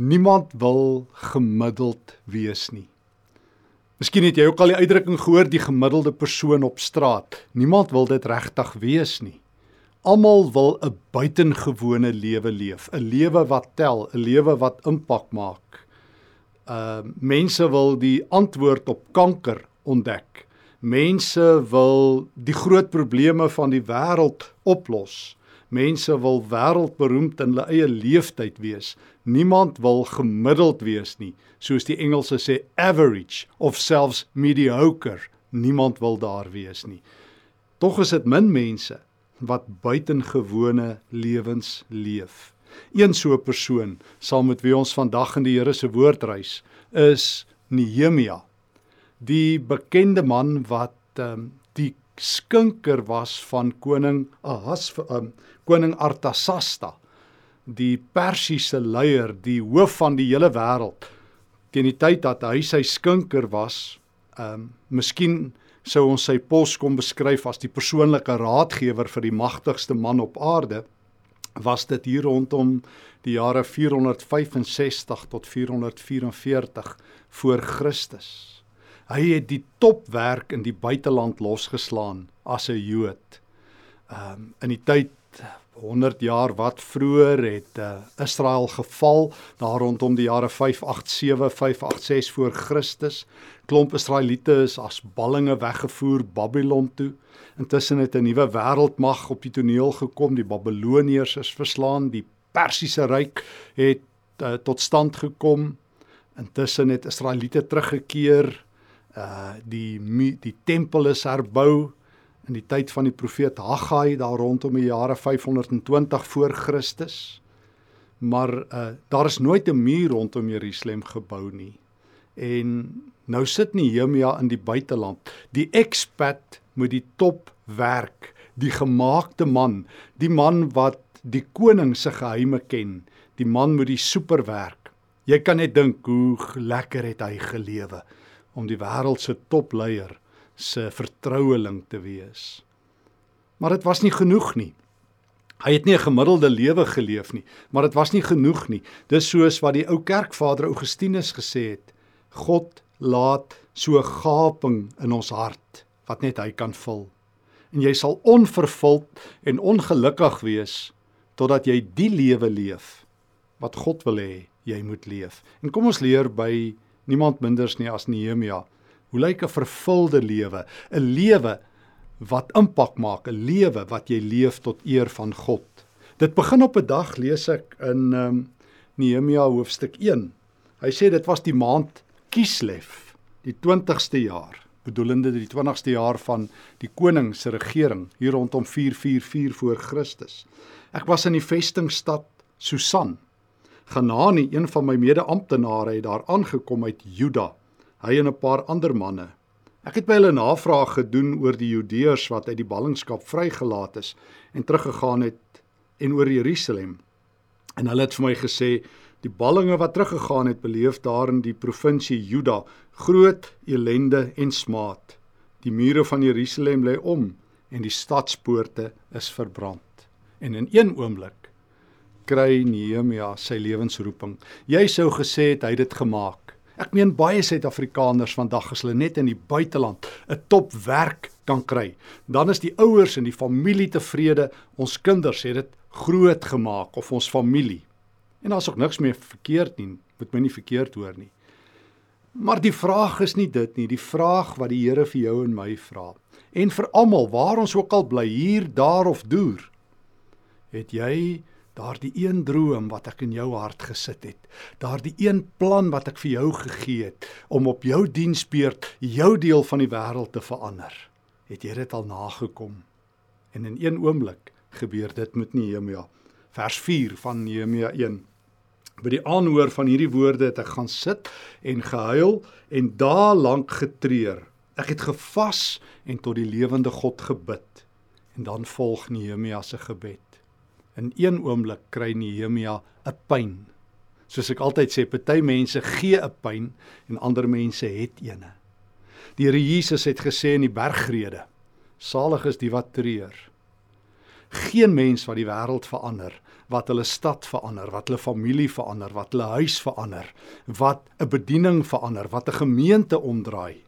Niemand wil gemiddeld wees nie. Miskien het jy ook al die uitdrukking gehoor die gemiddelde persoon op straat. Niemand wil dit regtig wees nie. Almal wil 'n buitengewone lewe leef, 'n lewe wat tel, 'n lewe wat impak maak. Uh mense wil die antwoord op kanker ontdek. Mense wil die groot probleme van die wêreld oplos. Mense wil wêreldberoemd in hulle eie leeftyd wees. Niemand wil gemiddeld wees nie, soos die Engelse sê average of selfs mediocre. Niemand wil daar wees nie. Tog is dit min mense wat buitengewone lewens leef. Een so 'n persoon saam met wie ons vandag in die Here se woord reis, is Nehemia. Die bekende man wat um, die skinker was van koning Ahas um, koning Artasasta die persiese leier die hoof van die hele wêreld. Teen die tyd dat hy sy skinker was um miskien sou ons sy pos kom beskryf as die persoonlike raadgewer vir die magtigste man op aarde was dit hier rondom die jare 465 tot 444 voor Christus Hy het die topwerk in die buiteland losgeslaan as 'n Jood. Ehm um, in die tyd 100 jaar wat vroeër het uh, Israel geval daar rondom die jare 587 586 voor Christus. Klomp Israeliete is as ballinge weggevoer Babylon toe. Intussen het 'n nuwe wêreldmag op die toneel gekom. Die Babiloniërs is verslaan. Die Persiese ryk het uh, tot stand gekom. Intussen het Israeliete teruggekeer uh die die tempel is herbou in die tyd van die profeet Haggai daar rondom die jare 520 voor Christus. Maar uh daar is nooit 'n muur rondom Jerusalem gebou nie. En nou sit Nehemia in die buiteland. Die expat moet die top werk, die gemaakte man, die man wat die koning se geheime ken, die man moet die superwerk. Jy kan net dink hoe lekker het hy gelewe om die wêreld se topleier se vertroueling te wees. Maar dit was nie genoeg nie. Hy het nie 'n gemiddelde lewe geleef nie, maar dit was nie genoeg nie. Dis soos wat die ou kerkvader Augustinus gesê het: God laat so gaping in ons hart wat net hy kan vul. En jy sal onvervuld en ongelukkig wees totdat jy die lewe leef wat God wil hê jy moet leef. En kom ons leer by niemand minders nie as Nehemia. Hoe lyk 'n vervulde lewe? 'n Lewe wat impak maak, 'n lewe wat jy leef tot eer van God. Dit begin op 'n dag lees ek in ehm um, Nehemia hoofstuk 1. Hy sê dit was die maand Kislev, die 20ste jaar, bedoelende die 20ste jaar van die koning se regering hier rondom 444 voor Christus. Ek was in die vestingstad Susan Ganani, een van my mede-amptenare, het daar aangekom uit Juda, hy en 'n paar ander manne. Ek het by hulle navraag gedoen oor die Judeërs wat uit die ballingskap vrygelaat is en teruggegaan het en oor Jerusalem. En hulle het vir my gesê die ballinge wat teruggegaan het beleef daar in die provinsie Juda groot ellende en smaad. Die mure van Jerusalem lê om en die stadspoorte is verbrand. En in een oomblik kry Nehemia sy lewensroeping. Jy sou gesê het hy het dit gemaak. Ek meen baie Suid-Afrikaners vandag as hulle net in die buiteland 'n top werk kan kry, dan is die ouers en die familie tevrede. Ons kinders het dit groot gemaak of ons familie. En daar's ook niks meer verkeerd nie, moet my nie verkeerd hoor nie. Maar die vraag is nie dit nie, die vraag wat die Here vir jou en my vra. En vir almal, waar ons ook al bly, hier, daar of deur, het jy daardie een droom wat ek in jou hart gesit het, daardie een plan wat ek vir jou gegee het om op jou diensbeurt jou deel van die wêreld te verander. Het jy dit al nagekom? En in een oomblik gebeur dit met Nehemia. Vers 4 van Nehemia 1. By die aanhoor van hierdie woorde het ek gaan sit en gehuil en daar lank getreur. Ek het gevas en tot die lewende God gebid. En dan volg Nehemia se gebed. In een oomblik kry Nehemia 'n pyn. Soos ek altyd sê, party mense gee 'n pyn en ander mense het eene. Die Here Jesus het gesê in die bergrede: Salig is die wat treur. Geen mens wat die wêreld verander wat hulle stad verander, wat hulle familie verander, wat hulle huis verander, wat 'n bediening verander, wat 'n gemeente omdraai.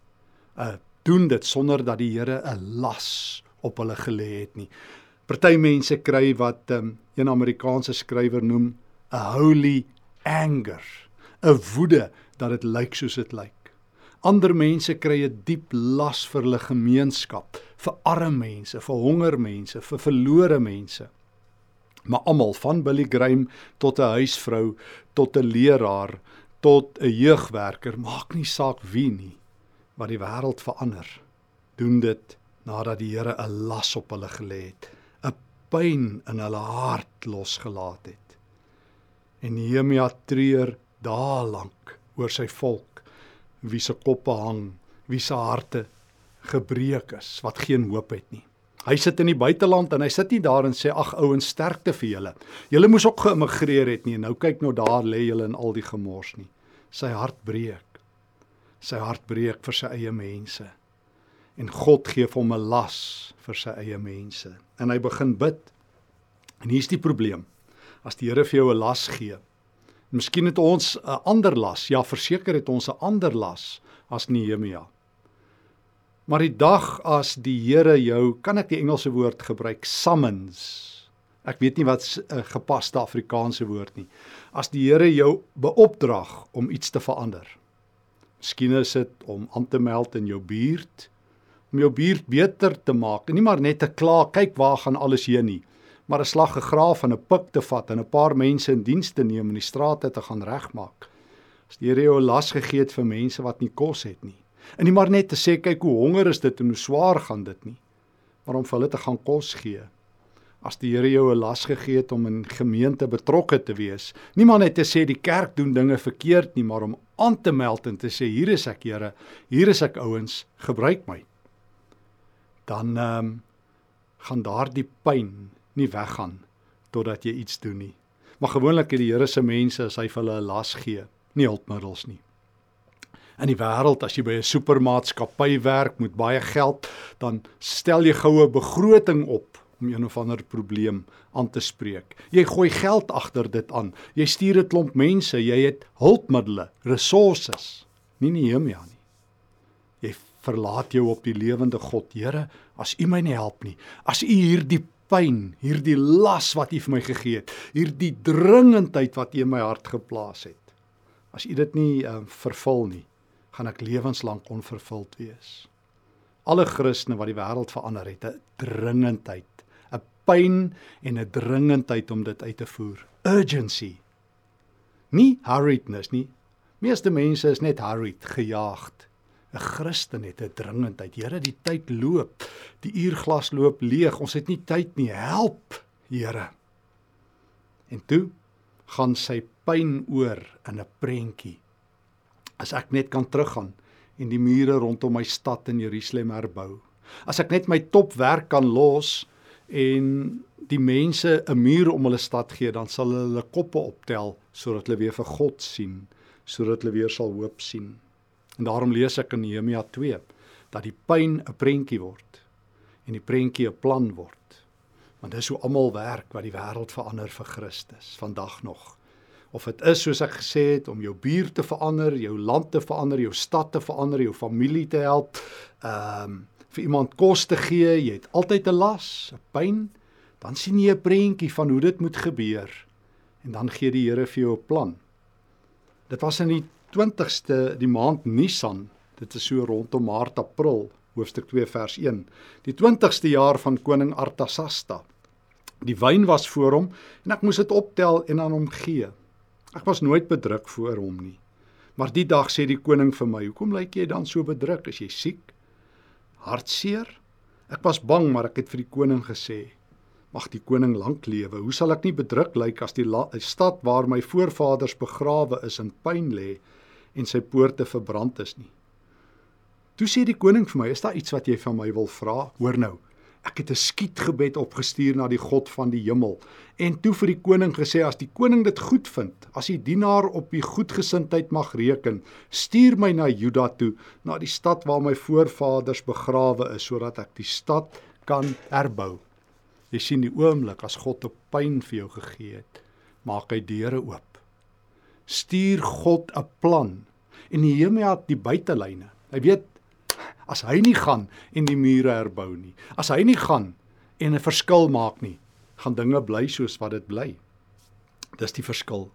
Uh doen dit sonder dat die Here 'n las op hulle gelê het nie. Party mense kry wat um, een Amerikaanse skrywer noem 'n holy anger, 'n woede dat dit lyk soos dit lyk. Ander mense kry 'n diep las vir hulle gemeenskap, vir arme mense, vir honger mense, vir verlore mense. Maar almal van Billy Graham tot 'n huisvrou, tot 'n leraar, tot 'n jeugwerker, maak nie saak wie nie, wat die wêreld verander, doen dit nadat die Here 'n las op hulle gelê het, pyn in hulle hart losgelaat het. En Nehemia treur dae lank oor sy volk wie se koppe hang, wie se harte gebreek is, wat geen hoop het nie. Hy sit in die buiteland en hy sit nie daar en sê ag ouens sterkte vir julle. Julle moes ook geëmigreer het nie en nou kyk nou daar lê julle in al die gemors nie. Sy hart breek. Sy hart breek vir sy eie mense. En God gee vir hom 'n las vir sy eie mense. En hy begin bid. En hier's die probleem. As die Here vir jou 'n las gee, miskien het ons 'n ander las. Ja, verseker het ons 'n ander las as Nehemia. Maar die dag as die Here jou, kan ek die Engelse woord gebruik, summons. Ek weet nie wat 'n gepaste Afrikaanse woord nie. As die Here jou beopdrag om iets te verander. Miskien is dit om aan te meld in jou buurt, om jou buurt beter te maak. Nie maar net te kla, kyk waar gaan alles heen nie, maar 'n slag gegraaf en 'n pik te vat en 'n paar mense in diens te neem en die strate te gaan regmaak. As die Here jou 'n las gegee het vir mense wat nie kos het nie En nie maar net te sê kyk hoe honger is dit en hoe swaar gaan dit nie. Maar om vir hulle te gaan kos gee. As die Here jou 'n las gegee het om in gemeente betrokke te wees, nie maar net te sê die kerk doen dinge verkeerd nie, maar om aan te meld en te sê hier is ek Here, hier is ek ouens, gebruik my. Dan um, gaan daardie pyn nie weggaan totdat jy iets doen nie. Maar gewoonlik het die Here se mense as hy vir hulle 'n las gee, nie hulpmiddels nie in die wêreld as jy by 'n supermaatskappy werk met baie geld, dan stel jy goue begroting op om een of ander probleem aan te spreek. Jy gooi geld agter dit aan. Jy stuur 'n klomp mense, jy het hulpmiddels, resources. Nie Nehemia nie. Jy verlaat jou op die lewende God. Here, as U my nie help nie, as U hierdie pyn, hierdie las wat U vir my gegee het, hierdie dringendheid wat U in my hart geplaas het, as U dit nie uh, vervul nie, gaan ek lewenslank onvervuld wees. Alle Christene wat die wêreld verander het, 'n dringendheid, 'n pyn en 'n dringendheid om dit uit te voer. Urgency. Nie hurriedness nie. Meeste mense is net hurried, gejaagd. 'n Christen het 'n dringendheid. Here, die tyd loop. Die uurglas loop leeg. Ons het nie tyd nie. Help, Here. En toe gaan sy pyn oor in 'n prentjie as ek net kan teruggaan en die mure rondom my stad in Jerusalem herbou. As ek net my topwerk kan los en die mense 'n muur om hulle stad gee, dan sal hulle hulle koppe optel sodat hulle weer vir God sien, sodat hulle weer sal hoop sien. En daarom lees ek in Nehemia 2 dat die pyn 'n prentjie word en die prentjie 'n plan word. Want dis hoe almal werk wat die wêreld verander vir Christus vandag nog of dit is soos ek gesê het om jou buurt te verander, jou land te verander, jou stad te verander, jou familie te help, ehm um, vir iemand kos te gee, jy het altyd 'n las, 'n pyn, dan sien jy 'n prentjie van hoe dit moet gebeur en dan gee die Here vir jou 'n plan. Dit was in die 20ste die maand Nisan, dit is so rondom Maart April, hoofstuk 2 vers 1. Die 20ste jaar van koning Artasasta. Die wyn was voor hom en ek moes dit optel en aan hom gee. Ek was nooit bedruk voor hom nie. Maar die dag sê die koning vir my: "Hoekom lyk jy dan so bedruk? Is jy siek? Hartseer?" Ek was bang, maar ek het vir die koning gesê: "Mag die koning lank lewe. Hoe sal ek nie bedruk lyk as die stad waar my voorvaders begrawe is in pyn lê en sy poorte verbrand is nie?" Toe sê die koning vir my: "Is daar iets wat jy van my wil vra? Hoor nou." Ek het 'n skietgebed opgestuur na die God van die hemel en toe vir die koning gesê as die koning dit goed vind, as die dienaar op die goedgesindheid mag reken, stuur my na Juda toe, na die stad waar my voorvaders begrawe is sodat ek die stad kan herbou. Jy sien die oomblik as God op pyn vir jou gegee het, maak hy deure oop. Stuur God 'n plan en Nehemia het die buitelyne. Hy weet as hy nie gaan en die mure herbou nie, as hy nie gaan en 'n verskil maak nie, gaan dinge bly soos wat dit bly. Dis die verskil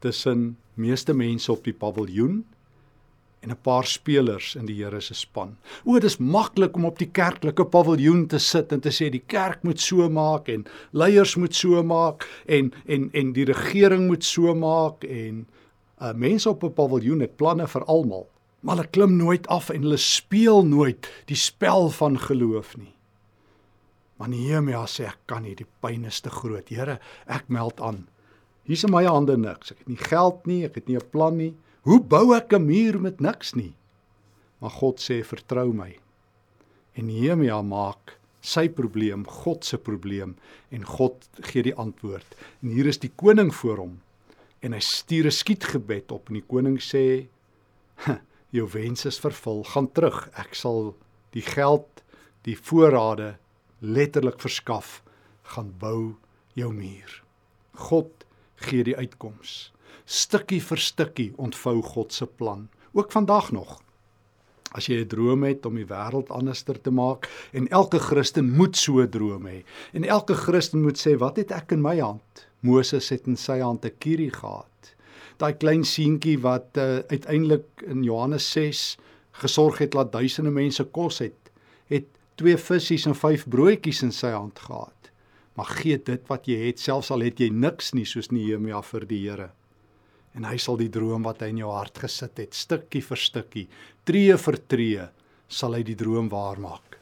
tussen meeste mense op die paviljoen en 'n paar spelers in die Here se span. O, dis maklik om op die kerklike paviljoen te sit en te sê die kerk moet so maak en leiers moet so maak en en en die regering moet so maak en uh, mense op 'n paviljoen het planne vir almal, maar hulle klim nooit af en hulle speel nooit die spel van geloof nie. Maar Nehemia sê ek kan nie, die pyn is te groot. Here, ek meld aan. Hier's in my hande niks. Ek het nie geld nie, ek het nie 'n plan nie. Hoe bou ek 'n muur met niks nie? Maar God sê vertrou my. En Nehemia maak sy probleem God se probleem en God gee die antwoord. En hier is die koning voor hom en hy stuur 'n skietgebed op en die koning sê jou wens is vervul, gaan terug. Ek sal die geld, die voorrade letterlik verskaf, gaan bou jou muur. God gee die uitkoms stukkie vir stukkie ontvou God se plan. Ook vandag nog. As jy 'n droom het om die wêreld anderster te maak en elke Christen moet so 'n droom hê. En elke Christen moet sê, "Wat het ek in my hand?" Moses het in sy hand 'n kierie gehad. Daai klein seentjie wat uh, uiteindelik in Johannes 6 gesorg het dat duisende mense kos het, het twee visse en vyf broodjies in sy hand gehad. Maar gee dit wat jy het, selfs al het jy niks nie soos Nehemia vir die Here en hy sal die droom wat hy in jou hart gesit het, stukkie vir stukkie, tree vir tree, sal hy die droom waarmaak.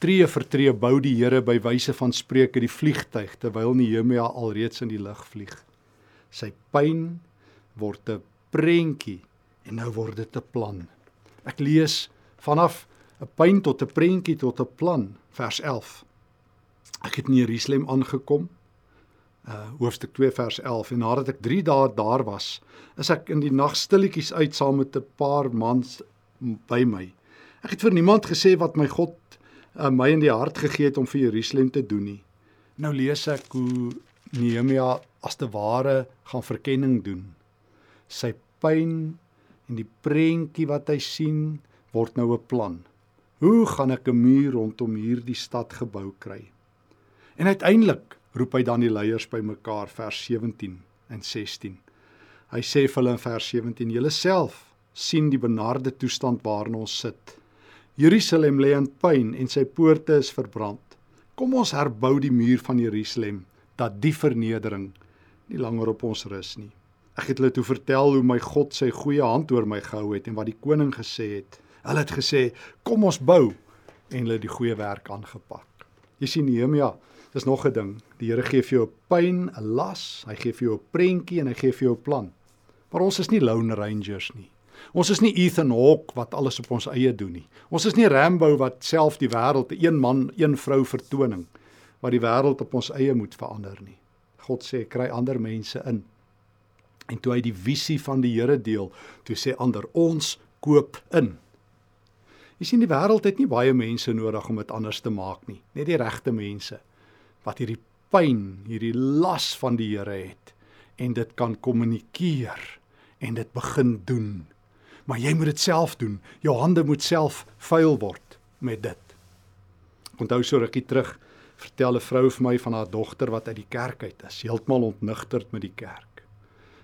Tree vir tree bou die Here by wyse van spreuke die vliegtyg terwyl Nehemia alreeds in die lug vlieg. Sy pyn word 'n prentjie en nou word dit 'n plan. Ek lees vanaf 'n pyn tot 'n prentjie tot 'n plan, vers 11. Ek het in Jerusalem aangekom uh hoofstuk 2 vers 11 en nadat ek 3 dae daar was, is ek in die nag stilletjies uit saam met 'n paar mans by my. Ek het vir niemand gesê wat my God uh, my in die hart gegee het om vir Jerusalem te doen nie. Nou lees ek hoe Nehemia as te ware gaan verkenning doen. Sy pyn en die prentjie wat hy sien word nou 'n plan. Hoe gaan ek 'n muur rondom hierdie stad gebou kry? En uiteindelik roep hy dan die leiers bymekaar vers 17 en 16. Hy sê vir hulle in vers 17: "Julle self sien die benarde toestand waarin ons sit. Jerusalem lê in pyn en sy poorte is verbrand. Kom ons herbou die muur van Jerusalem dat die vernedering nie langer op ons rus nie." Ek het hulle toe vertel hoe my God sy goeie hand oor my gehou het en wat die koning gesê het. Hulle het gesê: "Kom ons bou." En hulle het die goeie werk aangepak. Jy sien Nehemia Dis nog 'n ding. Die Here gee vir jou 'n pyn, 'n las, hy gee vir jou 'n prentjie en hy gee vir jou 'n plan. Maar ons is nie lone rangers nie. Ons is nie Ethan Hawke wat alles op ons eie doen nie. Ons is nie Rambo wat self die wêreld, een man, een vrou vertoning wat die wêreld op ons eie moet verander nie. God sê kry ander mense in. En toe hy die visie van die Here deel, toe sê ander ons koop in. Jy sien die wêreld het nie baie mense nodig om dit anders te maak nie, net die regte mense wat hierdie pyn, hierdie las van die Here het en dit kan kommunikeer en dit begin doen. Maar jy moet dit self doen. Jou hande moet self vuil word met dit. Onthou so rukkie terug vertel 'n vrou vir my van haar dogter wat uit die kerk uit is, heeltemal ontnigterd met die kerk.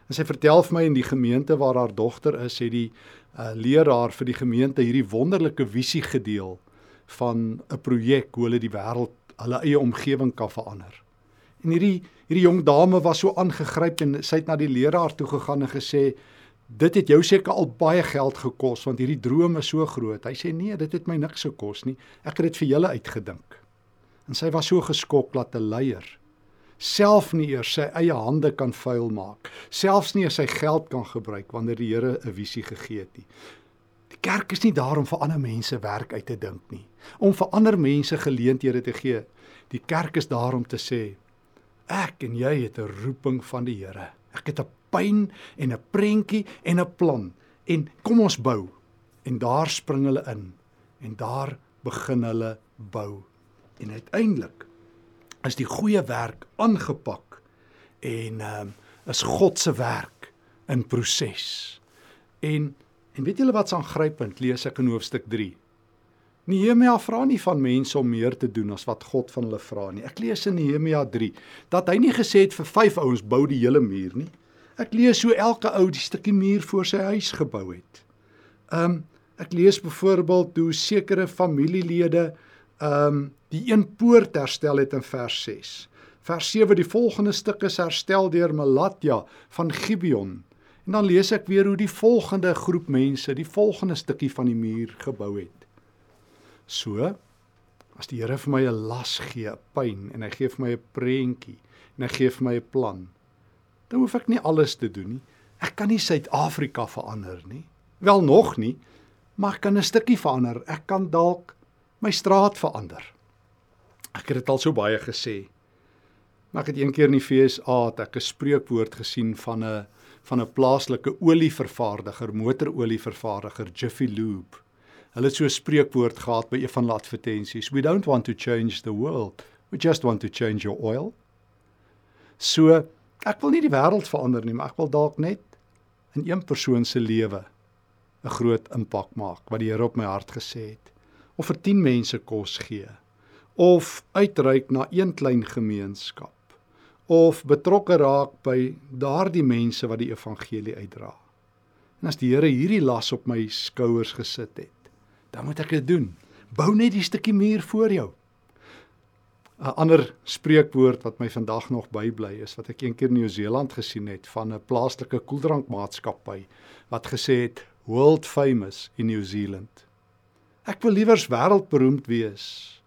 En sy vertel vir my in die gemeente waar haar dogter is, het die uh, leraar vir die gemeente hierdie wonderlike visie gedeel van 'n projek hoe hulle die wêreld hulle eie omgewing kan verander. En hierdie hierdie jong dame was so aangegryp en sy het na die leraar toe gegaan en gesê dit het jou seker al baie geld gekos want hierdie droom is so groot. Hy sê nee, dit het my niks gekos nie. Ek het dit vir julle uitgedink. En sy was so geskok dat 'n leier self nie eers sy eie hande kan vuil maak, selfs nie sy geld kan gebruik wanneer die Here 'n visie gegee het nie. Die kerk is nie daar om vir ander mense werk uit te dink nie, om vir ander mense geleenthede te gee. Die kerk is daar om te sê ek en jy het 'n roeping van die Here. Ek het 'n pyn en 'n prentjie en 'n plan en kom ons bou. En daar spring hulle in en daar begin hulle bou. En uiteindelik is die goeie werk aangepak en ehm um, is God se werk in proses. En en weet julle wat's aangrypend? Lees ek in hoofstuk 3. Nehemia vra nie van mense om meer te doen as wat God van hulle vra nie. Ek lees in Nehemia 3 dat hy nie gesê het vir vyf ouens bou die hele muur nie. Ek lees hoe elke ou die stukkie muur voor sy huis gebou het. Um ek lees byvoorbeeld hoe sekere familielede um die een poort herstel het in vers 6. Vers 7 die volgende stuk is herstel deur Melatja van Gibeon. En dan lees ek weer hoe die volgende groep mense die volgende stukkie van die muur gebou het. So as die Here vir my 'n las gee, 'n pyn en hy gee vir my 'n prentjie en hy gee vir my 'n plan, dan hoef ek nie alles te doen nie. Ek kan nie Suid-Afrika verander nie. Wel nog nie, maar ek kan 'n stukkie verander. Ek kan dalk my straat verander. Ek het dit al so baie gesê. Maar ek het eendag in die FSA het ek 'n spreekwoord gesien van 'n van 'n plaaslike olievervaardiger, motorolievervaardiger, Jiffy Lube. Hulle het so 'n spreekwoord gehad by een van hulle advertensies. We don't want to change the world. We just want to change your oil. So ek wil nie die wêreld verander nie, maar ek wil dalk net in een persoon se lewe 'n groot impak maak wat die Here op my hart gesê het. Of vir 10 mense kos gee of uitreik na een klein gemeenskap of betrokke raak by daardie mense wat die evangelie uitdra. En as die Here hierdie las op my skouers gesit het, dan moet ek dit doen. Bou net die stukkie muur voor jou. 'n ander spreekwoord wat my vandag nog bybly is wat ek eendag in Nieu-Seeland gesien het van 'n plaaslike koeldrankmaatskappy wat gesê het world famous in New Zealand. Ek wil liewers wêreldberoemd wees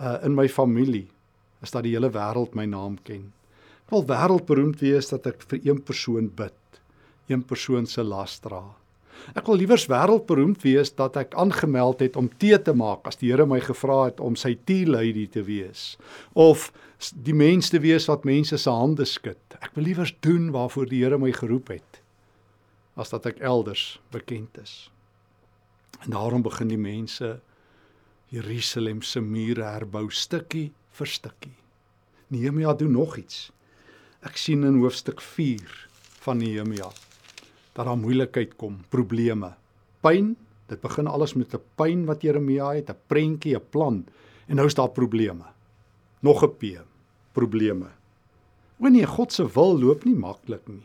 uh in my familie as dat die hele wêreld my naam ken. Ek wil wêreldberoemd wees dat ek vir een persoon bid, een persoon se las dra. Ek wil liewers wêreldberoemd wees dat ek aangemeld het om tee te maak as die Here my gevra het om sy tea lady te wees of die mens te wees wat mense se hande skud. Ek wil liewers doen waarvoor die Here my geroep het as dat ek elders bekend is. En daarom begin die mense Jerusalem se mure herbou stukkie vir stukkie. Nehemia doen nog iets. Ek sien in hoofstuk 4 van Nehemia dat daar moeilikheid kom, probleme, pyn. Dit begin alles met 'n pyn wat Jeremia het, 'n prentjie, 'n plan en nou is daar probleme. Nog 'n P, probleme. O nee, God se wil loop nie maklik nie.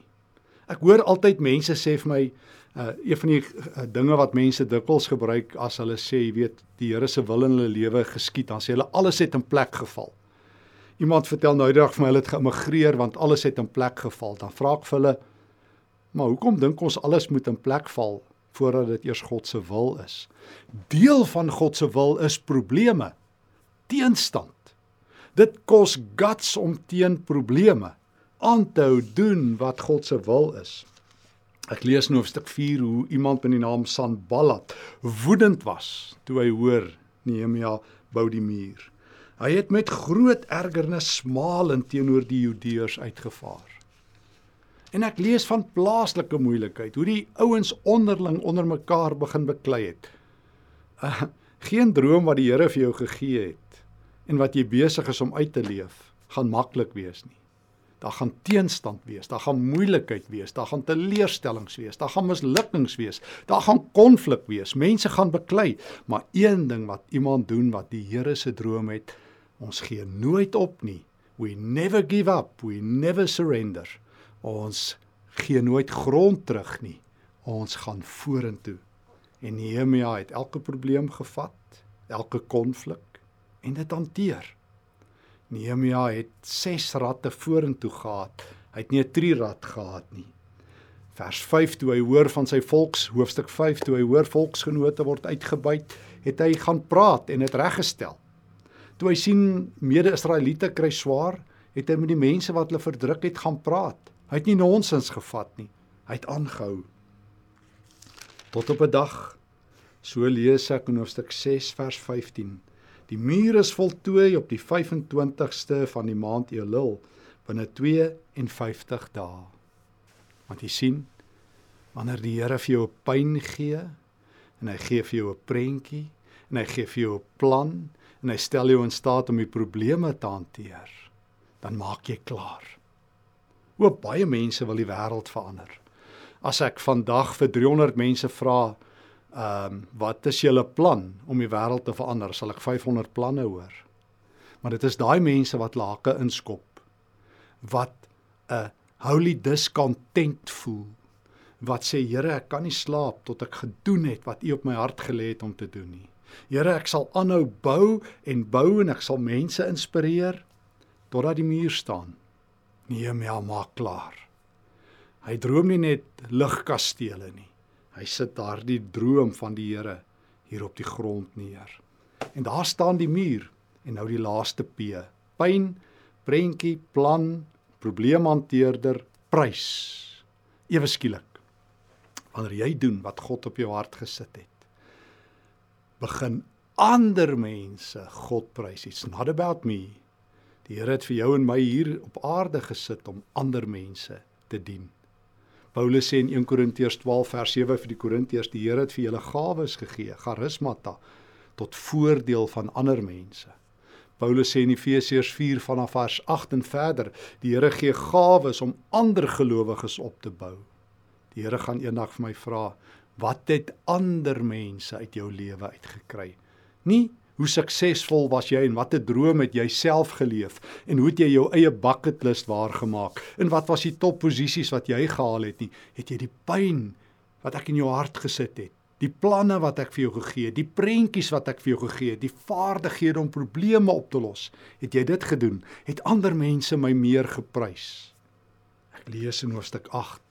Ek hoor altyd mense sê vir my uh een van die uh, dinge wat mense dikwels gebruik as hulle sê, jy weet, die Here se wil in hulle lewe geskied, dan sê hulle alles het in plek geval. Iemand vertel nou die dag vir my hulle het geëmigreer want alles het in plek geval. Dan vra ek vir hulle, Maar hoekom dink ons alles moet in plek val voordat dit eers God se wil is? Deel van God se wil is probleme, teenstand. Dit kos guts om teen probleme aan te hou doen wat God se wil is. Ek lees in hoofstuk 4 hoe iemand met die naam Sanballat woedend was toe hy hoor Nehemia bou die muur. Hy het met groot ergernis smalend teenoor die Judeërs uitgevaar. En ek lees van plaaslike moeilikheid, hoe die ouens onderling onder mekaar begin beklei het. Uh, geen droom wat die Here vir jou gegee het en wat jy besig is om uit te leef, gaan maklik wees nie. Daar gaan teenstand wees, daar gaan moeilikheid wees, daar gaan teleurstellings wees, daar gaan mislukkings wees, daar gaan konflik wees. Mense gaan beklei, maar een ding wat iemand doen wat die Here se droom het, ons gee nooit op nie. We never give up, we never surrender. Ons gee nooit grond terug nie. Ons gaan vorentoe. En Nehemia het elke probleem gevat, elke konflik en dit hanteer. Nehemia het 6 ratte vorentoe gehad. Hy het nie 'n trirad gehad nie. Vers 5 toe hy hoor van sy volks, hoofstuk 5 toe hy hoor volksgenote word uitgebuit, het hy gaan praat en dit reggestel. Toe hy sien mede-Israeliete kry swaar, het hy met die mense wat hulle verdruk het gaan praat. Hy het nie nonsens gevat nie. Hy het aangehou. Tot op 'n dag so lees ek in hoofstuk 6 vers 15. Die muur is voltooi op die 25ste van die maand Elul binne 52 dae. Want jy sien wanneer die Here vir jou 'n pyn gee en hy gee vir jou 'n prentjie en hy gee vir jou 'n plan en hy stel jou in staat om die probleme te hanteer, dan maak jy klaar. Oop baie mense wil die wêreld verander. As ek vandag vir 300 mense vra, ehm, um, wat is julle plan om die wêreld te verander? Sal ek 500 planne hoor. Maar dit is daai mense wat lake inskop wat 'n holy discontent voel wat sê Here ek kan nie slaap tot ek gedoen het wat U op my hart gelê het om te doen nie. Here ek sal aanhou bou en bou en ek sal mense inspireer totdat die muur staan. Nehemia maak klaar. Hy droom nie net ligkastele nie. Hy sit daardie droom van die Here hier op die grond neer. En daar staan die muur en nou die laaste P. Pyn, prentjie, plan, probleemhanteerder, prys. Ewe skielik. Wanneer jy doen wat God op jou hart gesit het, begin ander mense God prys. It's not about me. Die Here het vir jou en my hier op aarde gesit om ander mense te dien. Paulus sê in 1 Korintiërs 12 vers 7 vir die Korintiërs, die Here het vir julle gawes gegee, charismata tot voordeel van ander mense. Paulus sê in Efesiërs 4 vanaf vers 8 en verder, die Here gee gawes om ander gelowiges op te bou. Die Here gaan eendag vir my vra, wat het ander mense uit jou lewe uitgekry? Nie hoe suksesvol was jy en watter droom het jy self geleef? En hoe het jy jou eie bucket list waargemaak? En wat was die topposisies wat jy gehaal het nie, het jy die pyn wat ek in jou hart gesit het? Die planne wat ek vir jou gegee het, die prentjies wat ek vir jou gegee het, die vaardighede om probleme op te los, het jy dit gedoen? Het ander mense my meer geprys? Ek lees in hoofstuk 8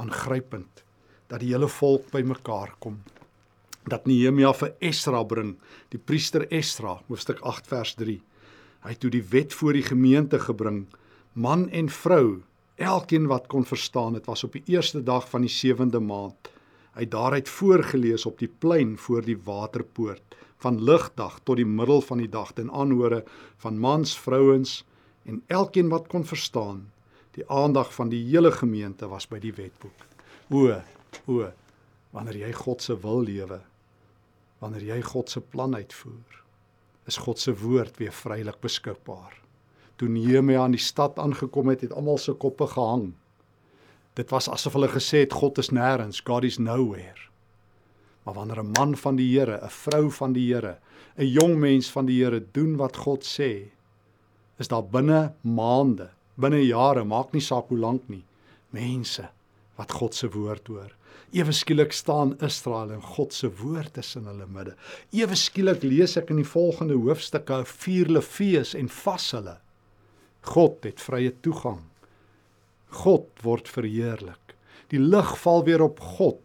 aangrypend dat die hele volk bymekaar kom. Dat Nehemia vir Esra bring, die priester Esra, hoofstuk 8 vers 3. Hy het toe die wet voor die gemeente gebring, man en vrou, elkeen wat kon verstaan, dit was op die eerste dag van die 7de maand Hy het daaruit voorgeles op die plein voor die waterpoort van ligdag tot die middel van die dag ten aanhore van mans, vrouens en elkeen wat kon verstaan. Die aandag van die hele gemeente was by die wetboek. O, o, wanneer jy God se wil lewe, wanneer jy God se plan uitvoer, is God se woord weer vrylik beskikbaar. Toe Nehemia aan die stad aangekom het, het almal se koppe gehang. Dit was asof hulle gesê het God is nêrens, God is nowhere. Maar wanneer 'n man van die Here, 'n vrou van die Here, 'n jong mens van die Here doen wat God sê, is daar binne maande, binne jare, maak nie saak hoe lank nie, mense wat God se woord hoor. Ewe skielik staan Israel en God se woord is in hulle midde. Ewe skielik lees ek in die volgende hoofstukke vier hulle fees en vas hulle. God het vrye toegang God word verheerlik. Die lig val weer op God.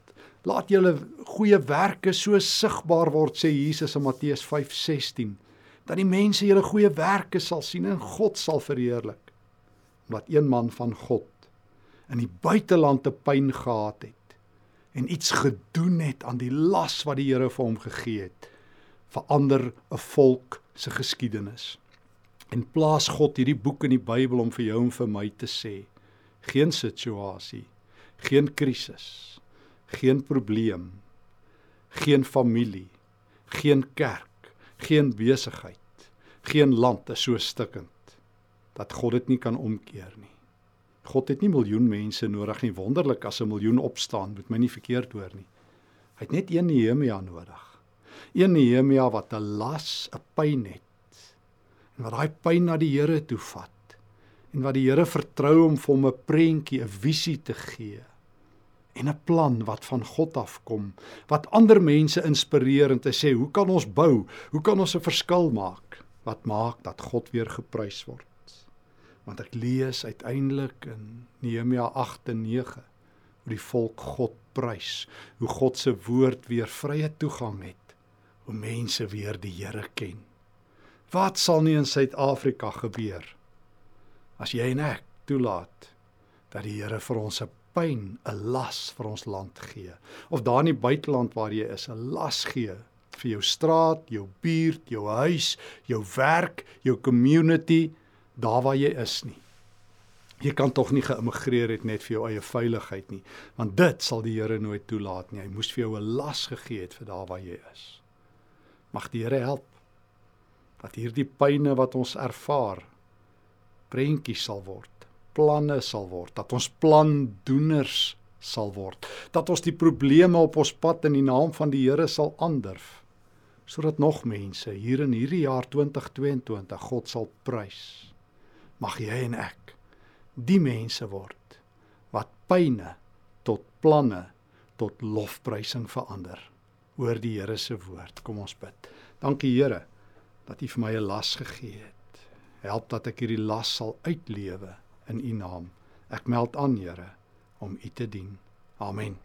Laat julle goeie werke so sigbaar word sê Jesus in Matteus 5:16 dat die mense julle goeie werke sal sien en God sal verheerlik. Omdat een man van God in die buiteland te pyn gehad het en iets gedoen het aan die las wat die Here vir hom gegee het, verander 'n volk se geskiedenis. En plaas God hierdie boek in die Bybel om vir jou en vir my te sê geen situasie, geen krisis, geen probleem, geen familie, geen kerk, geen besigheid, geen land is so stikkend dat God dit nie kan omkeer nie. God het nie miljoen mense nodig nie. Wonderlik as 'n miljoen opstaan, moet my nie verkeerd hoor nie. Hy het net een Nehemia nodig. Een Nehemia wat 'n las, 'n pyn het en wat daai pyn na die Here toe vat en wat die Here vertrou om vir hom 'n prentjie, 'n visie te gee en 'n plan wat van God afkom, wat ander mense inspireer en te sê, "Hoe kan ons bou? Hoe kan ons 'n verskil maak?" Wat maak dat God weer geprys word? Want ek lees uiteindelik in Nehemia 8 en 9 hoe die volk God prys, hoe God se woord weer vrye toegang het, hoe mense weer die Here ken. Wat sal nie in Suid-Afrika gebeur as jy en ek toelaat dat die Here vir ons 'n pyn, 'n las vir ons land gee. Of daar in die buiteland waar jy is, 'n las gee vir jou straat, jou buurt, jou huis, jou werk, jou community, daar waar jy is nie. Jy kan tog nie geïmmigreer het net vir jou eie veiligheid nie, want dit sal die Here nooit toelaat nie. Hy moes vir jou 'n las gegee het vir daar waar jy is. Mag die Here help Dat hierdie pyne wat ons ervaar prentjies sal word, planne sal word, dat ons plandoeners sal word, dat ons die probleme op ons pad in die naam van die Here sal aandurf sodat nog mense hier in hierdie jaar 2022 God sal prys. Mag jy en ek die mense word wat pyne tot planne tot lofprysing verander oor die Here se woord. Kom ons bid. Dankie Here dat U vir my 'n las gegee het. Help dat ek hierdie las sal uitlewe in U naam. Ek meld aan Here om U te dien. Amen.